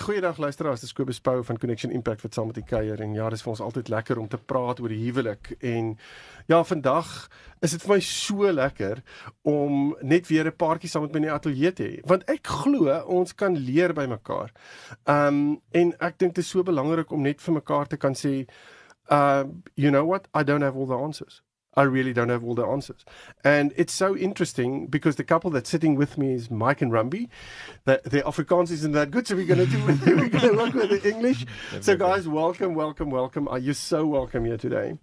Goeiedag luisteraars, dis Kobus Pau van Connection Impact wat saam met die kuier. En ja, dis vir ons altyd lekker om te praat oor die huwelik. En ja, vandag is dit vir my so lekker om net weer 'n paartjie saam met my in die ateljee te hê, want ek glo ons kan leer by mekaar. Um en ek dink dit is so belangrik om net vir mekaar te kan sê, uh you know what, I don't have all the answers. I really don't have all the answers. And it's so interesting because the couple that's sitting with me is Mike and Rumbi. The, the Afrikaans isn't that good, so we're going to do we're going to work with the English. So, guys, welcome, welcome, welcome. Uh, Are you so welcome here today?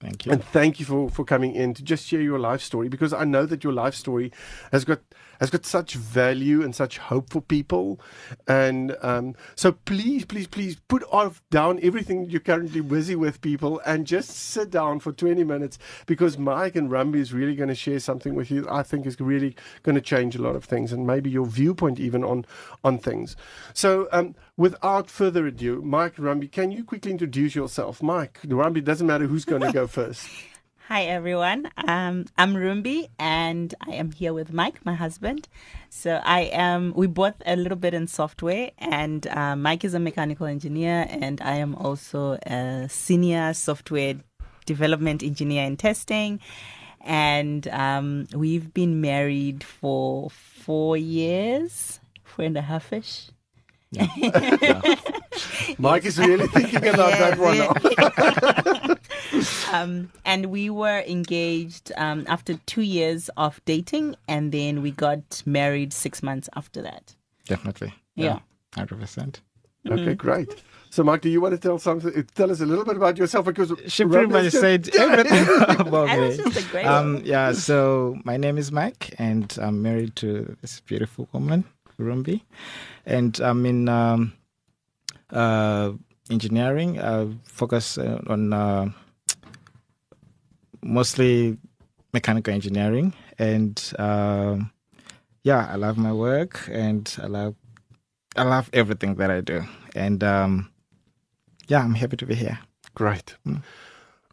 Thank you. And thank you for, for coming in to just share your life story because I know that your life story has got has got such value and such hope for people. And um, so please, please, please put off down everything you're currently busy with, people, and just sit down for 20 minutes because Mike and Rumbi is really going to share something with you. I think is really going to change a lot of things and maybe your viewpoint even on on things. So um, without further ado, Mike Rumbi, can you quickly introduce yourself? Mike, Rumbi doesn't matter who's going to go first. Hi everyone. Um, I'm Rumbi and I am here with Mike, my husband. So I am. We both a little bit in software, and uh, Mike is a mechanical engineer, and I am also a senior software development engineer in testing. And um, we've been married for four years, four and a half ish. Mike is really thinking about that one. now. um, and we were engaged um, after two years of dating, and then we got married six months after that. Definitely. Yeah. Hundred percent. Okay, great. So, Mike, do you want to tell something? Tell us a little bit about yourself because She pretty much just- said everything about me. it's just a great Um, yeah. So my name is Mike, and I'm married to this beautiful woman, Rumbi, and I'm in um, uh, engineering. I focus uh, on uh, mostly mechanical engineering, and um, yeah, I love my work, and I love I love everything that I do, and um, yeah, I'm happy to be here. Great.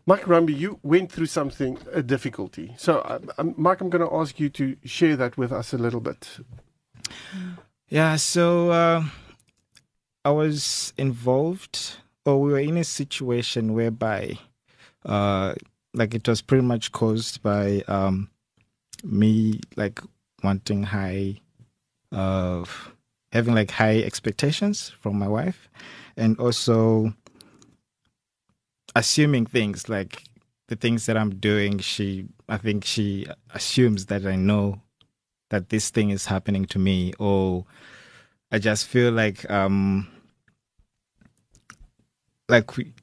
Mike Rumbi, you went through something, a difficulty. So, uh, Mike, I'm going to ask you to share that with us a little bit. Yeah, so uh, I was involved, or we were in a situation whereby, uh, like, it was pretty much caused by um, me, like, wanting high, uh, having like high expectations from my wife, and also assuming things like the things that I'm doing. She, I think, she assumes that I know that this thing is happening to me or i just feel like um like we,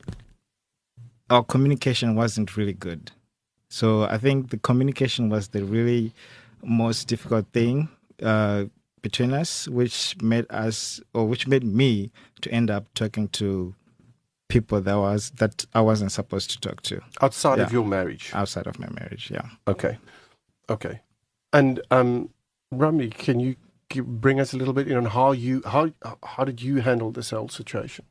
our communication wasn't really good so i think the communication was the really most difficult thing uh between us which made us or which made me to end up talking to people that was that i wasn't supposed to talk to Outside of your marriage. outside of my marriage yeah Okay. Okay. And um, Rumbi, can you bring us a little bit in on how you how how did you handle this whole situation?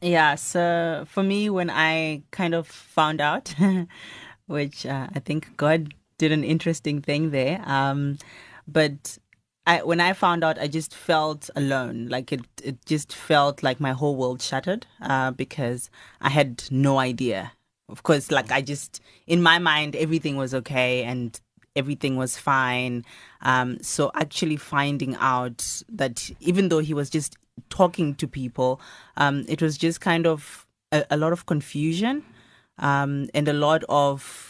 Yeah, so for me, when I kind of found out, which uh, I think God did an interesting thing there, um, but I, when I found out, I just felt alone. Like it, it just felt like my whole world shattered uh, because I had no idea. Of course, like I just, in my mind, everything was okay and everything was fine. Um, so actually finding out that even though he was just talking to people, um, it was just kind of a, a lot of confusion um, and a lot of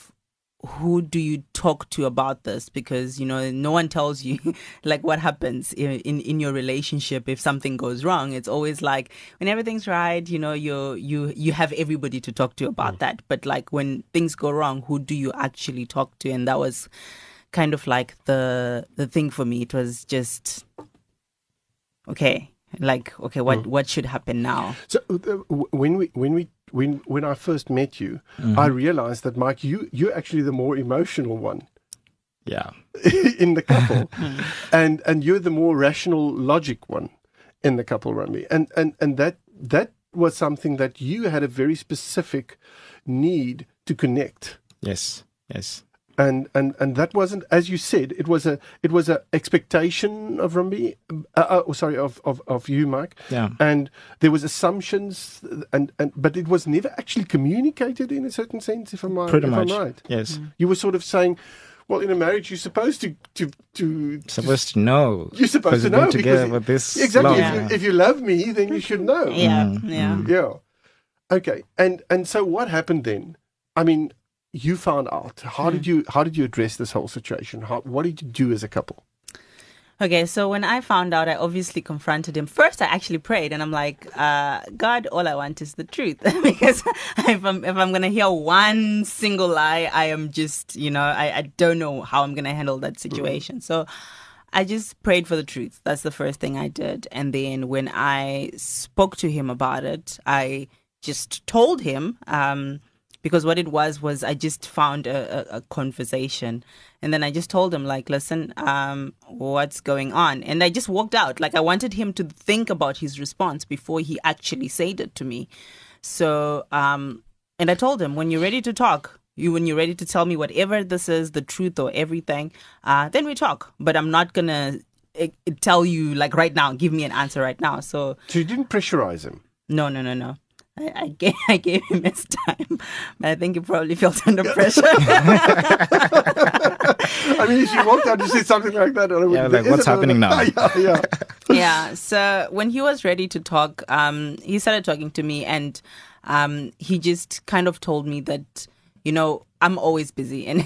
who do you talk to about this? Because you know no one tells you like what happens in, in in your relationship if something goes wrong. It's always like when everything's right you know you you you have everybody to talk to about that. But like when things go wrong who do you actually talk to? And that was kind of like the the thing for me. It was just okay like okay what what should happen now? So uh, when we when we when when I first met you, mm-hmm. I realized that Mike, you you're actually the more emotional one yeah in the couple, hmm. and and you're the more rational, logic one in the couple, Rumbi, and and and that that was something that you had a very specific need to connect. Yes. Yes. And and and that wasn't as you said it was a it was a expectation of Rumbi uh, uh, oh, sorry of, of of you Mike Yeah. and there was assumptions and and but it was never actually communicated in a certain sense if I'm right Pretty if much. I'm right Yes. you were sort of saying well in a marriage you're supposed to to to Supposed to know. you're supposed to we've been know together because for this exactly long. if, you, if you love me then you should know Yeah, Mm, yeah. yeah. Okay. And and so what happened then? I mean, you found out. How did you how did you address this whole situation? How, what did you do as a couple? Okay, so when I found out, I obviously confronted him. First, I actually prayed, and I'm like, uh, God, all I want is the truth, because if I'm if I'm gonna hear one single lie, I am just, you know, I, I don't know how I'm gonna handle that situation. So. I just prayed for the truth. That's the first thing I did. And then when I spoke to him about it, I just told him, um, because what it was was I just found a, a, a conversation. And then I just told him, like, listen, um, what's going on? And I just walked out. Like, I wanted him to think about his response before he actually said it to me. So, um, and I told him, when you're ready to talk, you when you're ready to tell me whatever this is, the truth or everything, uh, then we talk. But I'm not gonna eh, tell you like right now. Give me an answer right now. So So you didn't pressurize him. no, no, no, no. I, I gave I gave him his time, but I think he probably felt under pressure. I mean, if you walked out and said something like that, I would, Yeah, like, there is what's another- happening now? yeah, yeah. yeah. So when he was ready to talk, um, he started talking to me, and um, he just kind of told me that, you know, I'm always busy, and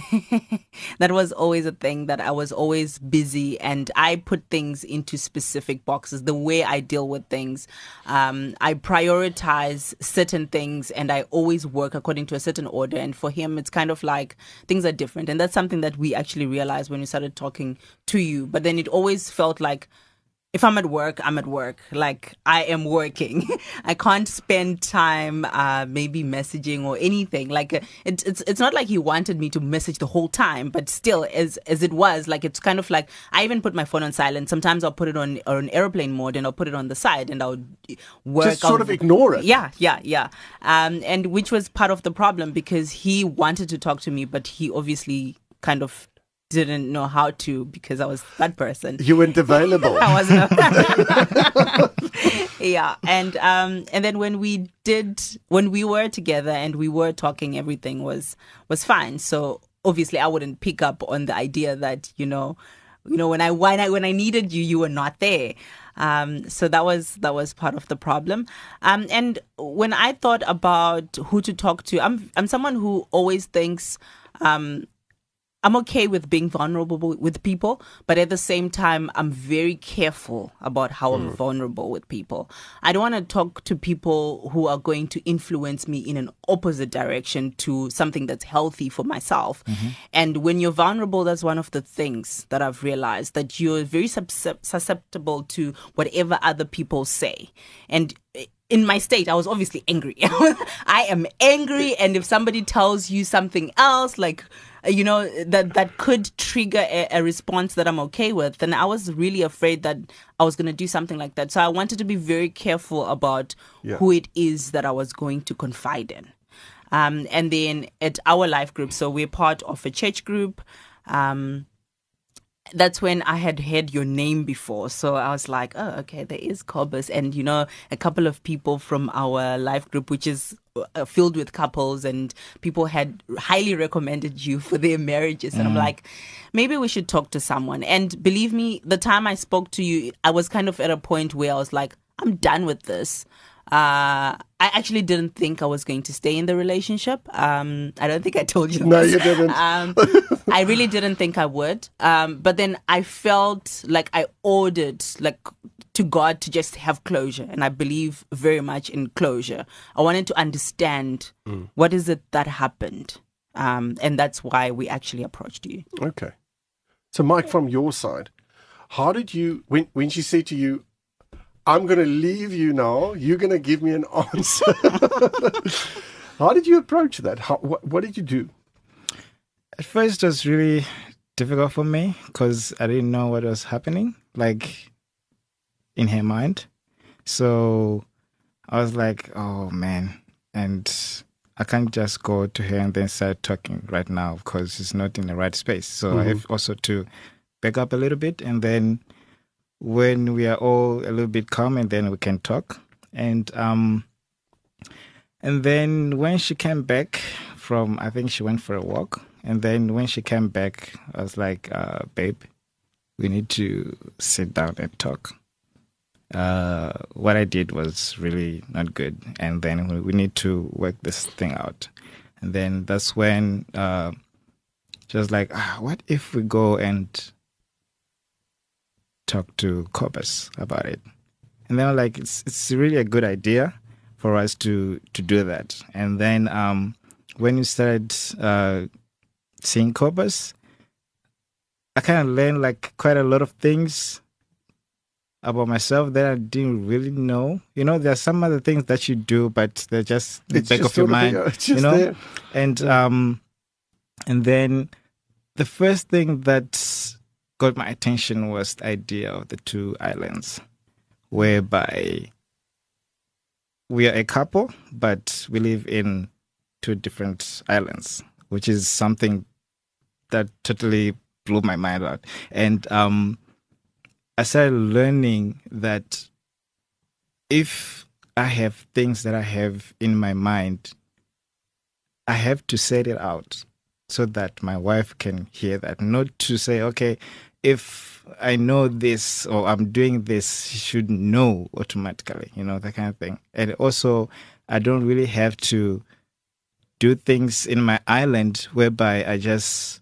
that was always a thing that I was always busy, and I put things into specific boxes. The way I deal with things, um, I prioritize certain things, and I always work according to a certain order. And for him, it's kind of like things are different, and that's something that we actually realized when we started talking to you. But then it always felt like if I'm at work, I'm at work. Like I am working. I can't spend time uh, maybe messaging or anything. Like it, it's it's not like he wanted me to message the whole time, but still, as as it was, like it's kind of like I even put my phone on silent. Sometimes I'll put it on on airplane mode and I'll put it on the side and I'll work. Just sort I'll- of ignore it. yeah, yeah, yeah. Um, and which was part of the problem because he wanted to talk to me, but he obviously kind of didn't know how to because I was that person. You weren't available. I wasn't. yeah, and um, and then when we did, when we were together and we were talking, everything was was fine. So obviously, I wouldn't pick up on the idea that you know, you know, when I when I when I needed you, you were not there. Um, so that was that was part of the problem. Um, and when I thought about who to talk to, I'm I'm someone who always thinks. Um, I'm okay with being vulnerable with people, but at the same time, I'm very careful about how I'm mm. vulnerable with people. I don't want to talk to people who are going to influence me in an opposite direction to something that's healthy for myself. Mm-hmm. And when you're vulnerable, that's one of the things that I've realized that you're very susceptible to whatever other people say. And in my state, I was obviously angry. I am angry, and if somebody tells you something else, like you know that that could trigger a, a response that I'm okay with, then I was really afraid that I was going to do something like that. So I wanted to be very careful about Yeah. who it is that I was going to confide in. Um, and then at our life group, so we're part of a church group. Um, that's when I had heard your name before. So I was like, oh, okay, there is Cobus. And, you know, a couple of people from our life group, which is uh, filled with couples, and people had highly recommended you for their marriages. And I'm like, maybe we should talk to someone. And believe me, the time I spoke to you, I was kind of at a point where I was like, I'm done with this. Uh, I actually didn't think I was going to stay in the relationship. Um, I don't think I told you. No, this. you didn't. Um, I really didn't think I would. Um, but then I felt like I ordered like to God to just have closure, and I believe very much in closure. I wanted to understand what is it that happened, um, and that's why we actually approached you. Okay. So, Mike, from your side, how did you when when she said to you, "I'm going to leave you now. You're going to give me an answer." how did you approach that? How, what, what did you do? At first, it was really difficult for me because I didn't know what was happening, like in her mind. So I was like, oh man, and I can't just go to her and then start talking right now because it's not in the right space. So I have also to back up a little bit, and then when we are all a little bit calm, and then we can talk. And um, and then when she came back from, I think she went for a walk, and then when she came back, I was like, uh, babe, we need to sit down and talk uh, what I did was really not good, and then we, need to work this thing out. And then that's when uh, she was like, ah, "What if we go and talk to Cobus about it?" And then I'm like, "It's it's really a good idea for us to to do that." And then um, when you started uh, seeing Cobus, I kind of learned like quite a lot of things about myself that I didn't really know. You know, there are some other things that you do, but they're just the It's back of your mind. you know, there. and um, and then the first thing that got my attention was the idea of the two islands, whereby we are a couple, but we live in two different islands, which is something that totally blew my mind out. And um, I started learning that if I have things that I have in my mind, I have to set it out so that my wife can hear that. Not to say, okay, if I know this or I'm doing this, she should know automatically, you know, that kind of thing. And also, I don't really have to do things in my island whereby I just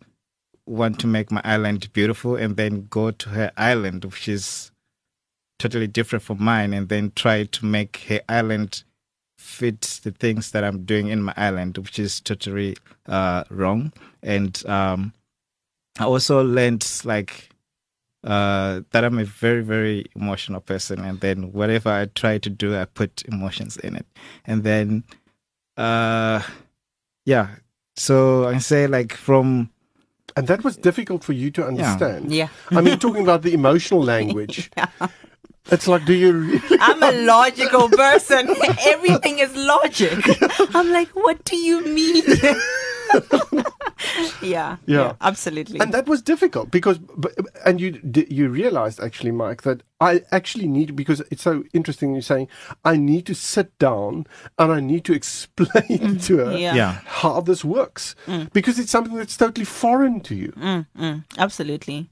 want to make my island beautiful and then go to her island, which is totally different from mine, and then try to make her island fit the things that I'm doing in my island, which is totally uh, wrong. And um, I also learned like uh, that I'm a very, very emotional person, and then whatever I try to do, I put emotions in it, and then uh, yeah. So I say like from And that was difficult for you to understand. Yeah. I mean, talking about the emotional language. It's like, do you really? I'm a logical person. Everything is logic. I'm like, what do you mean? yeah, Yeah. absolutely. And that was difficult because, but, and you you realized actually, Mike, that I actually need because it's so interesting. You're saying I need to sit down and I need to explain to her yeah. yeah. how this works because it's something that's totally foreign to you. Mm, mm, absolutely.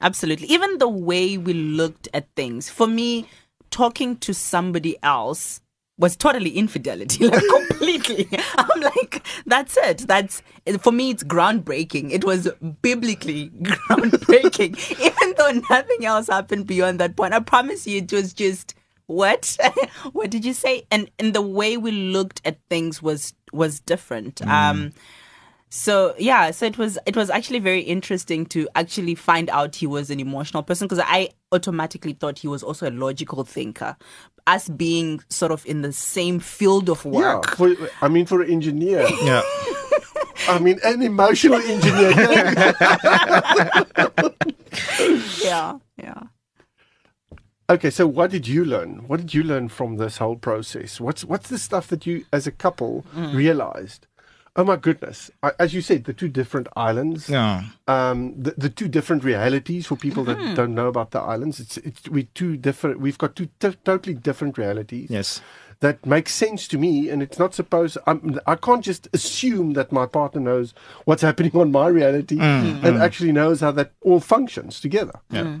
Absolutely. Even the way we looked at things. For me, talking to somebody else was totally infidelity, like completely. I'm like, that's it. That's for me. It's groundbreaking. It was biblically groundbreaking, even though nothing else happened beyond that point. I promise you, it was just what? what did you say? And and the way we looked at things was was different. Um, so yeah, so it was it was actually very interesting to actually find out he was an emotional person because I automatically thought he was also a logical thinker. Us being sort of in the same field of Yeah, work. for, I mean, for an engineer, Yeah. I mean, an emotional engineer. Yeah, yeah. okay, so what did you learn? What did you learn from this whole process? What's what's the stuff that you, as a couple, Mm. realized? Oh my goodness! I, as you said, the two different islands. Yeah. um, the, the two different realities for people Mm-hmm. that don't know about the islands. It's it's we two different. We've got two t- totally different realities Yes. that makes sense to me, and it's not supposed. I'm, I can't just assume that my partner knows what's happening on my reality and actually knows how that all functions together. Yeah.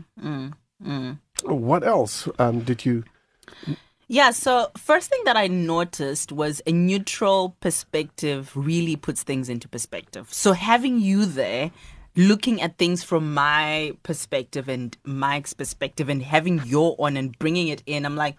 What else um, did you? Yeah, so first thing that I noticed was a neutral perspective really puts things into perspective. So having you there looking at things from my perspective and Mike's perspective and having your on and bringing it in, I'm like,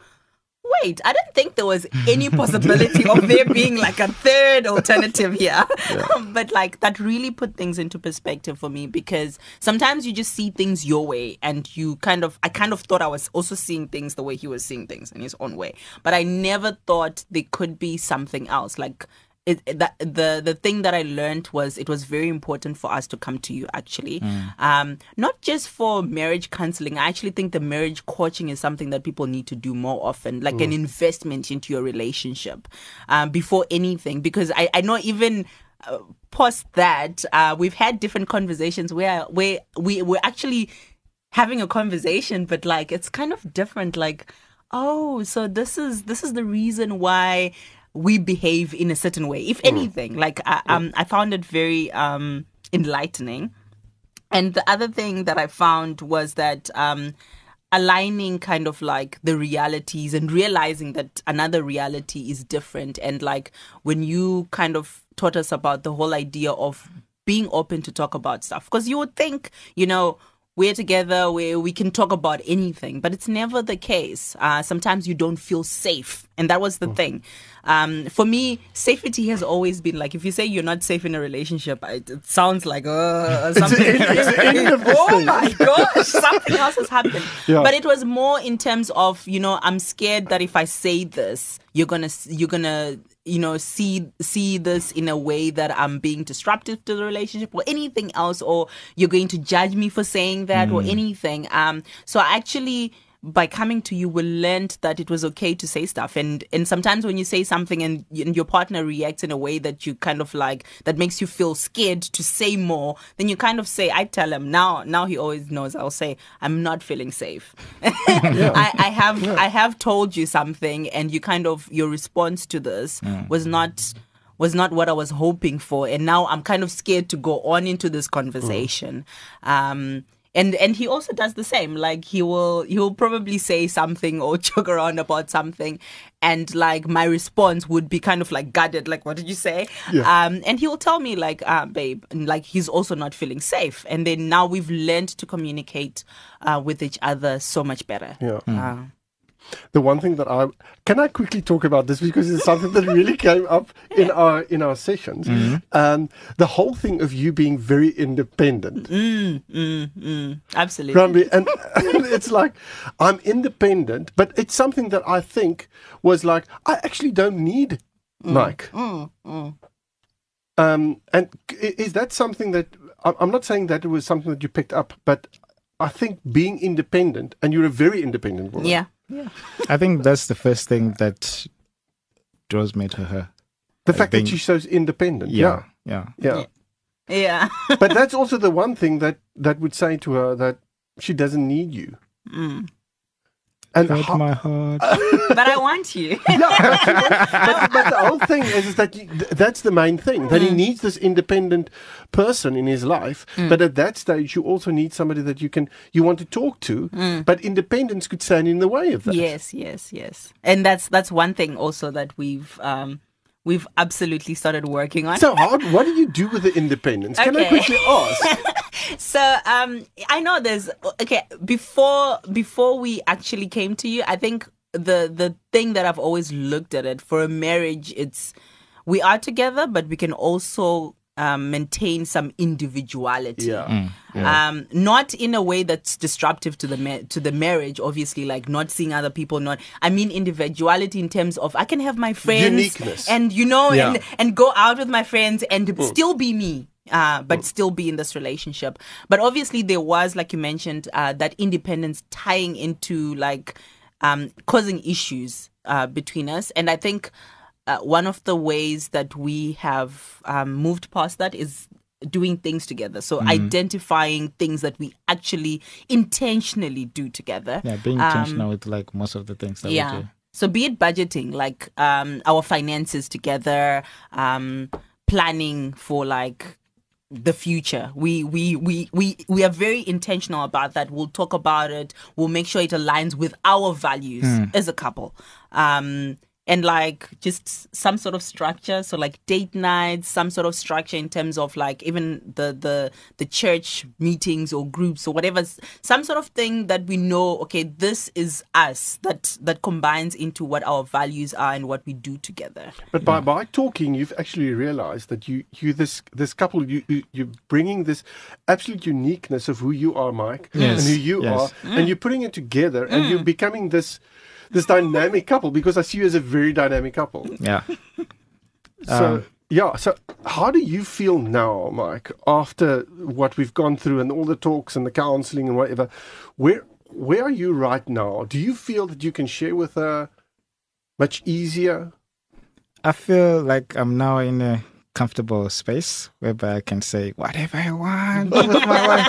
wait, I didn't think there was any possibility of there being like a third alternative here. but like that really put things into perspective for me because sometimes you just see things your way and you kind of, I kind of thought I was also seeing things the way he was seeing things in his own way. But I never thought there could be something else. Like, it, it- that the the thing that I learned was it was very important for us to come to you actually, um, not just for marriage counseling. I actually think the marriage coaching is something that people need to do more often, like an investment into your relationship um, before anything. Because I I know even uh, post that uh, we've had different conversations where where we we're actually having a conversation but like it's kind of different like oh so this is this is the reason why we behave in a certain way. If anything like I, um, I found it very um enlightening. And the other thing that I found was that um, aligning kind of like the realities and realizing that another reality is different. And like when you kind of taught us about the whole idea of being open to talk about stuff, because you would think, you know, we're together where we can talk about anything, but it's never the case. Uh, sometimes you don't feel safe. And that was the thing. Um, for me, safety has always been like, if you say you're not safe in a relationship, it, it sounds like, uh, something. it's end of the oh my gosh, something else has happened. Yeah. But it was more in terms of, you know, I'm scared that if I say this, you're gonna, you're gonna, you know, see see this in a way that I'm being disruptive to the relationship or anything else, or you're going to judge me for saying that or anything. Um, so I actually by coming to you we learned that it was okay to say stuff. And and sometimes when you say something and, and your partner reacts in a way that you kind of like that makes you feel scared to say more then you kind of say i tell him. Now now he always knows i'll say i'm not feeling safe. I, I have i have told you something and you kind of your response to this was not was not what I was hoping for, and now I'm kind of scared to go on into this conversation. Um, and and he also does the same. Like he will he will probably say something or joke around about something, and like my response would be kind of like guarded, like what did you say? Um, and he will tell me like, uh, babe, and like he's also not feeling safe. And then now we've learned to communicate uh, with each other so much better. Yeah. Uh, the one thing that I can I quickly talk about this because it's something that really came up in our in our sessions. Um, the whole thing of you being very independent, mm, mm, mm, absolutely. Rambi, and, and it's like I'm independent, but it's something that I think was like I actually don't need Mike. Um, and is that something that I'm not saying that it was something that you picked up, but I think being independent, and you're a very independent woman. Yeah. Yeah. I think that's the first thing that draws me to her. The I fact think- that she's so independent. Yeah, yeah. Yeah. Yeah. but that's also the one thing that that would say to her that she doesn't need you. Mm. And Hurt how- my heart. But I want you. yeah, but, but the whole thing is, is that you, th- that's the main thing that he Mm. needs this independent person in his life. But at that stage, you also need somebody that you can you want to talk to. But independence could stand in the way of that. Mm. Yes, yes, yes. And that's that's one thing also that we've um we've absolutely started working on. So how what do you do with the independence? Can I quickly ask? So um I know there's okay before before we actually came to you I think the the thing that I've always looked at it for a marriage it's we are together but we can also um, maintain some individuality Yeah. um not in a way that's disruptive to the ma- to the marriage obviously like not seeing other people not i mean individuality in terms of i can have my friends Uniqueness. and you know Yeah. and and go out with my friends and still be me uh, but still be in this relationship. But obviously, there was, like you mentioned, uh, that independence tying into like um, causing issues uh, between us. And I think uh, one of the ways that we have um, moved past that is doing things together. So identifying things that we actually intentionally do together. Yeah, being Um, intentional with like most of the things that we yeah. do. So be it budgeting, like um, our finances together, um, planning for like the future. We we we we we are very intentional about that. We'll talk about it. We'll make sure it aligns with our values as a couple. Um and like just some sort of structure. So like date nights some sort of structure in terms of like even the the the church meetings or groups or whatever. Some sort of thing that we know okay this is us that that combines into what our values are and what we do together. But by, by talking, you've actually realized that you, you this this couple, you, you you're bringing this absolute uniqueness of who you are, Mike, Yes, and who you yes. are, and mm. you're putting it together, and you're mm. becoming this this dynamic couple. Because I see you as a very dynamic couple. Yeah. So Um, yeah, so how do you feel now, Mike, after what we've gone through and all the talks and the counseling and whatever? Where where are you right now? Do you feel that you can share with her much easier? I feel like I'm now in a comfortable space whereby I can say whatever I want with my wife.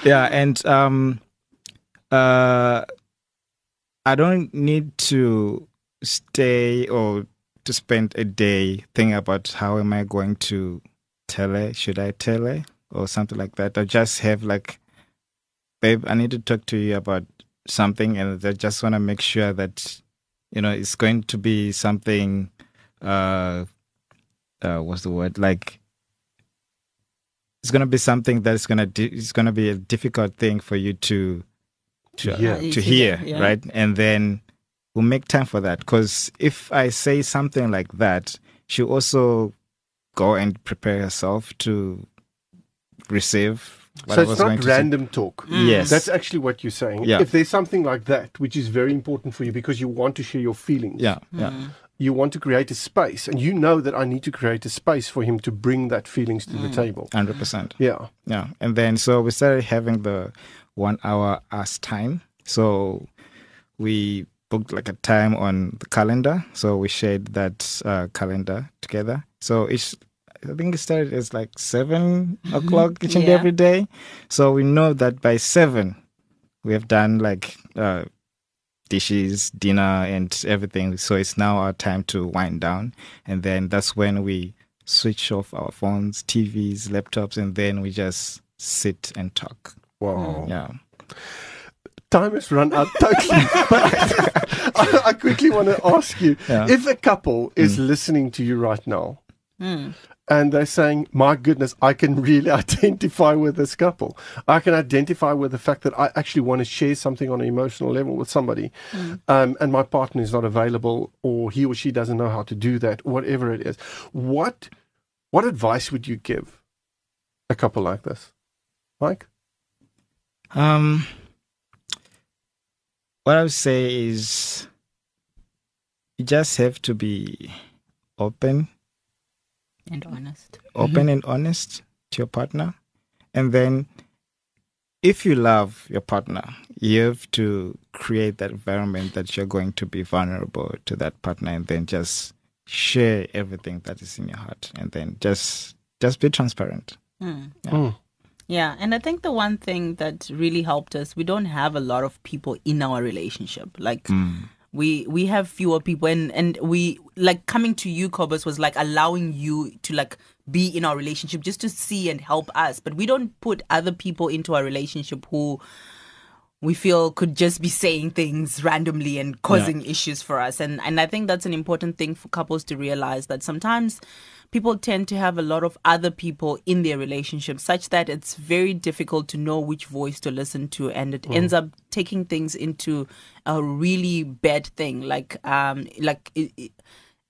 yeah, and um, uh, I don't need to stay or to spend a day thinking about how am I going to tell her? Should I tell her or something like that? I just have like, babe, I need to talk to you about something, and I just want to make sure that you know it's going to be something. Uh, uh, what's the word? Like, it's going to be something that's going to di- it's going to be a difficult thing for you to to, hear. uh, To to hear, hear, yeah. right? And then we'll make time for that. Because if I say something like that, she'll also go and prepare herself to receive. What so it's not going to say. random talk. Mm. Yes, That's actually what you're saying. Yeah. If there's something like that, which is very important for you because you want to share your feelings. yeah, yeah, mm. You want to create a space, and you know that I need to create a space for him to bring that feelings to the mm. table. hundred percent. Yeah. Yeah. And then so we started having the one hour us time. So we booked like a time on the calendar. So we shared that uh, calendar together. So it's I think it started as like 7 o'clock each and Yeah. every day. So we know that by seven we have done like uh, dishes, dinner, and everything. So it's now our time to wind down. And then that's when we switch off our phones, TVs, laptops, and then we just sit and talk. Wow. Yeah. Time has run out totally. but I, I quickly want to ask you Yeah. if a couple is listening to you right now Mm. and they're saying, My goodness, I can really identify with this couple. I can identify with the fact that I actually want to share something on an emotional level with somebody, um, and my partner is not available, or he or she doesn't know how to do that, whatever it is. What what advice would you give a couple like this? Mike? Um, what I would say is you just have to be open, And honest. open and honest to your partner. And then if you love your partner, you have to create that environment that you're going to be vulnerable to that partner and then just share everything that is in your heart and then just just be transparent. Mm. Mm. Yeah, and I think the one thing that really helped us, we don't have a lot of people in our relationship. Like hmm. we we have fewer people and and we like coming to you Cobus was like allowing you to like be in our relationship just to see and help us. But we don't put other people into our relationship who we feel could just be saying things randomly and causing issues for us. And and I think that's an important thing for couples to realize that sometimes people tend to have a lot of other people in their relationship such that it's very difficult to know which voice to listen to and it ends up taking things into a really bad thing. Like um like it, it,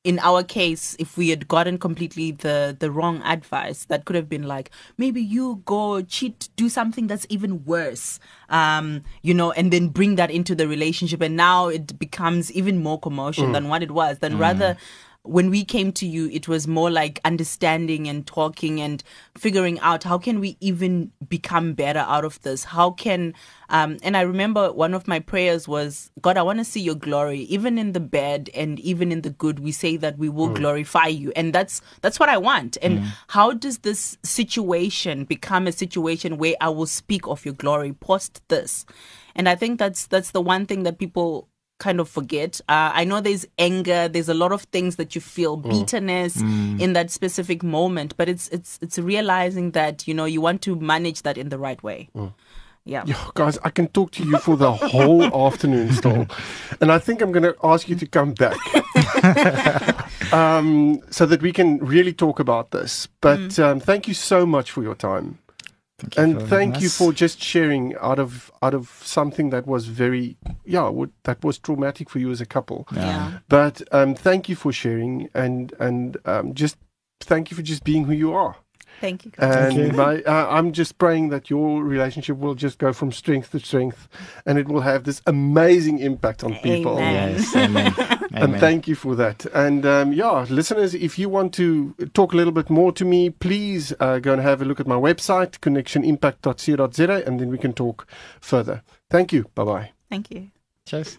in our case, if we had gotten completely the the wrong advice, that could have been like maybe you go cheat, do something that's even worse, um, you know, and then bring that into the relationship, and now it becomes even more commotion than what it was. Then rather. When we came to you, it was more like understanding and talking and figuring out how can we even become better out of this? How can, um, and I remember one of my prayers was, God, I want to see your glory, even in the bad and even in the good. We say that we will glorify you, and that's that's what I want. And how does this situation become a situation where I will speak of your glory post this? And I think that's that's the one thing that people kind of forget. Uh, I know there's anger, there's a lot of things that you feel, bitterness in that specific moment, but it's it's it's realizing that you know you want to manage that in the right way. Yeah. Yeah, guys, I can talk to you for the whole afternoon still. And I think I'm going to ask you to come back um, so that we can really talk about this. But um, thank you so much for your time. Thank And for thank having you for just sharing out of out of something that was very yeah would, that was traumatic for you as a couple. Yeah. But um, thank you for sharing and and um, just thank you for just being who you are. Thank you. God. And Thank you. my, uh, I'm just praying that your relationship will just go from strength to strength, and it will have this amazing impact on people. Amen. Yes, amen. And thank you for that. And um, yeah, listeners, if you want to talk a little bit more to me, please uh, go and have a look at my website, connectionimpact.co.za, and then we can talk further. Thank you. Bye bye. Thank you. Cheers.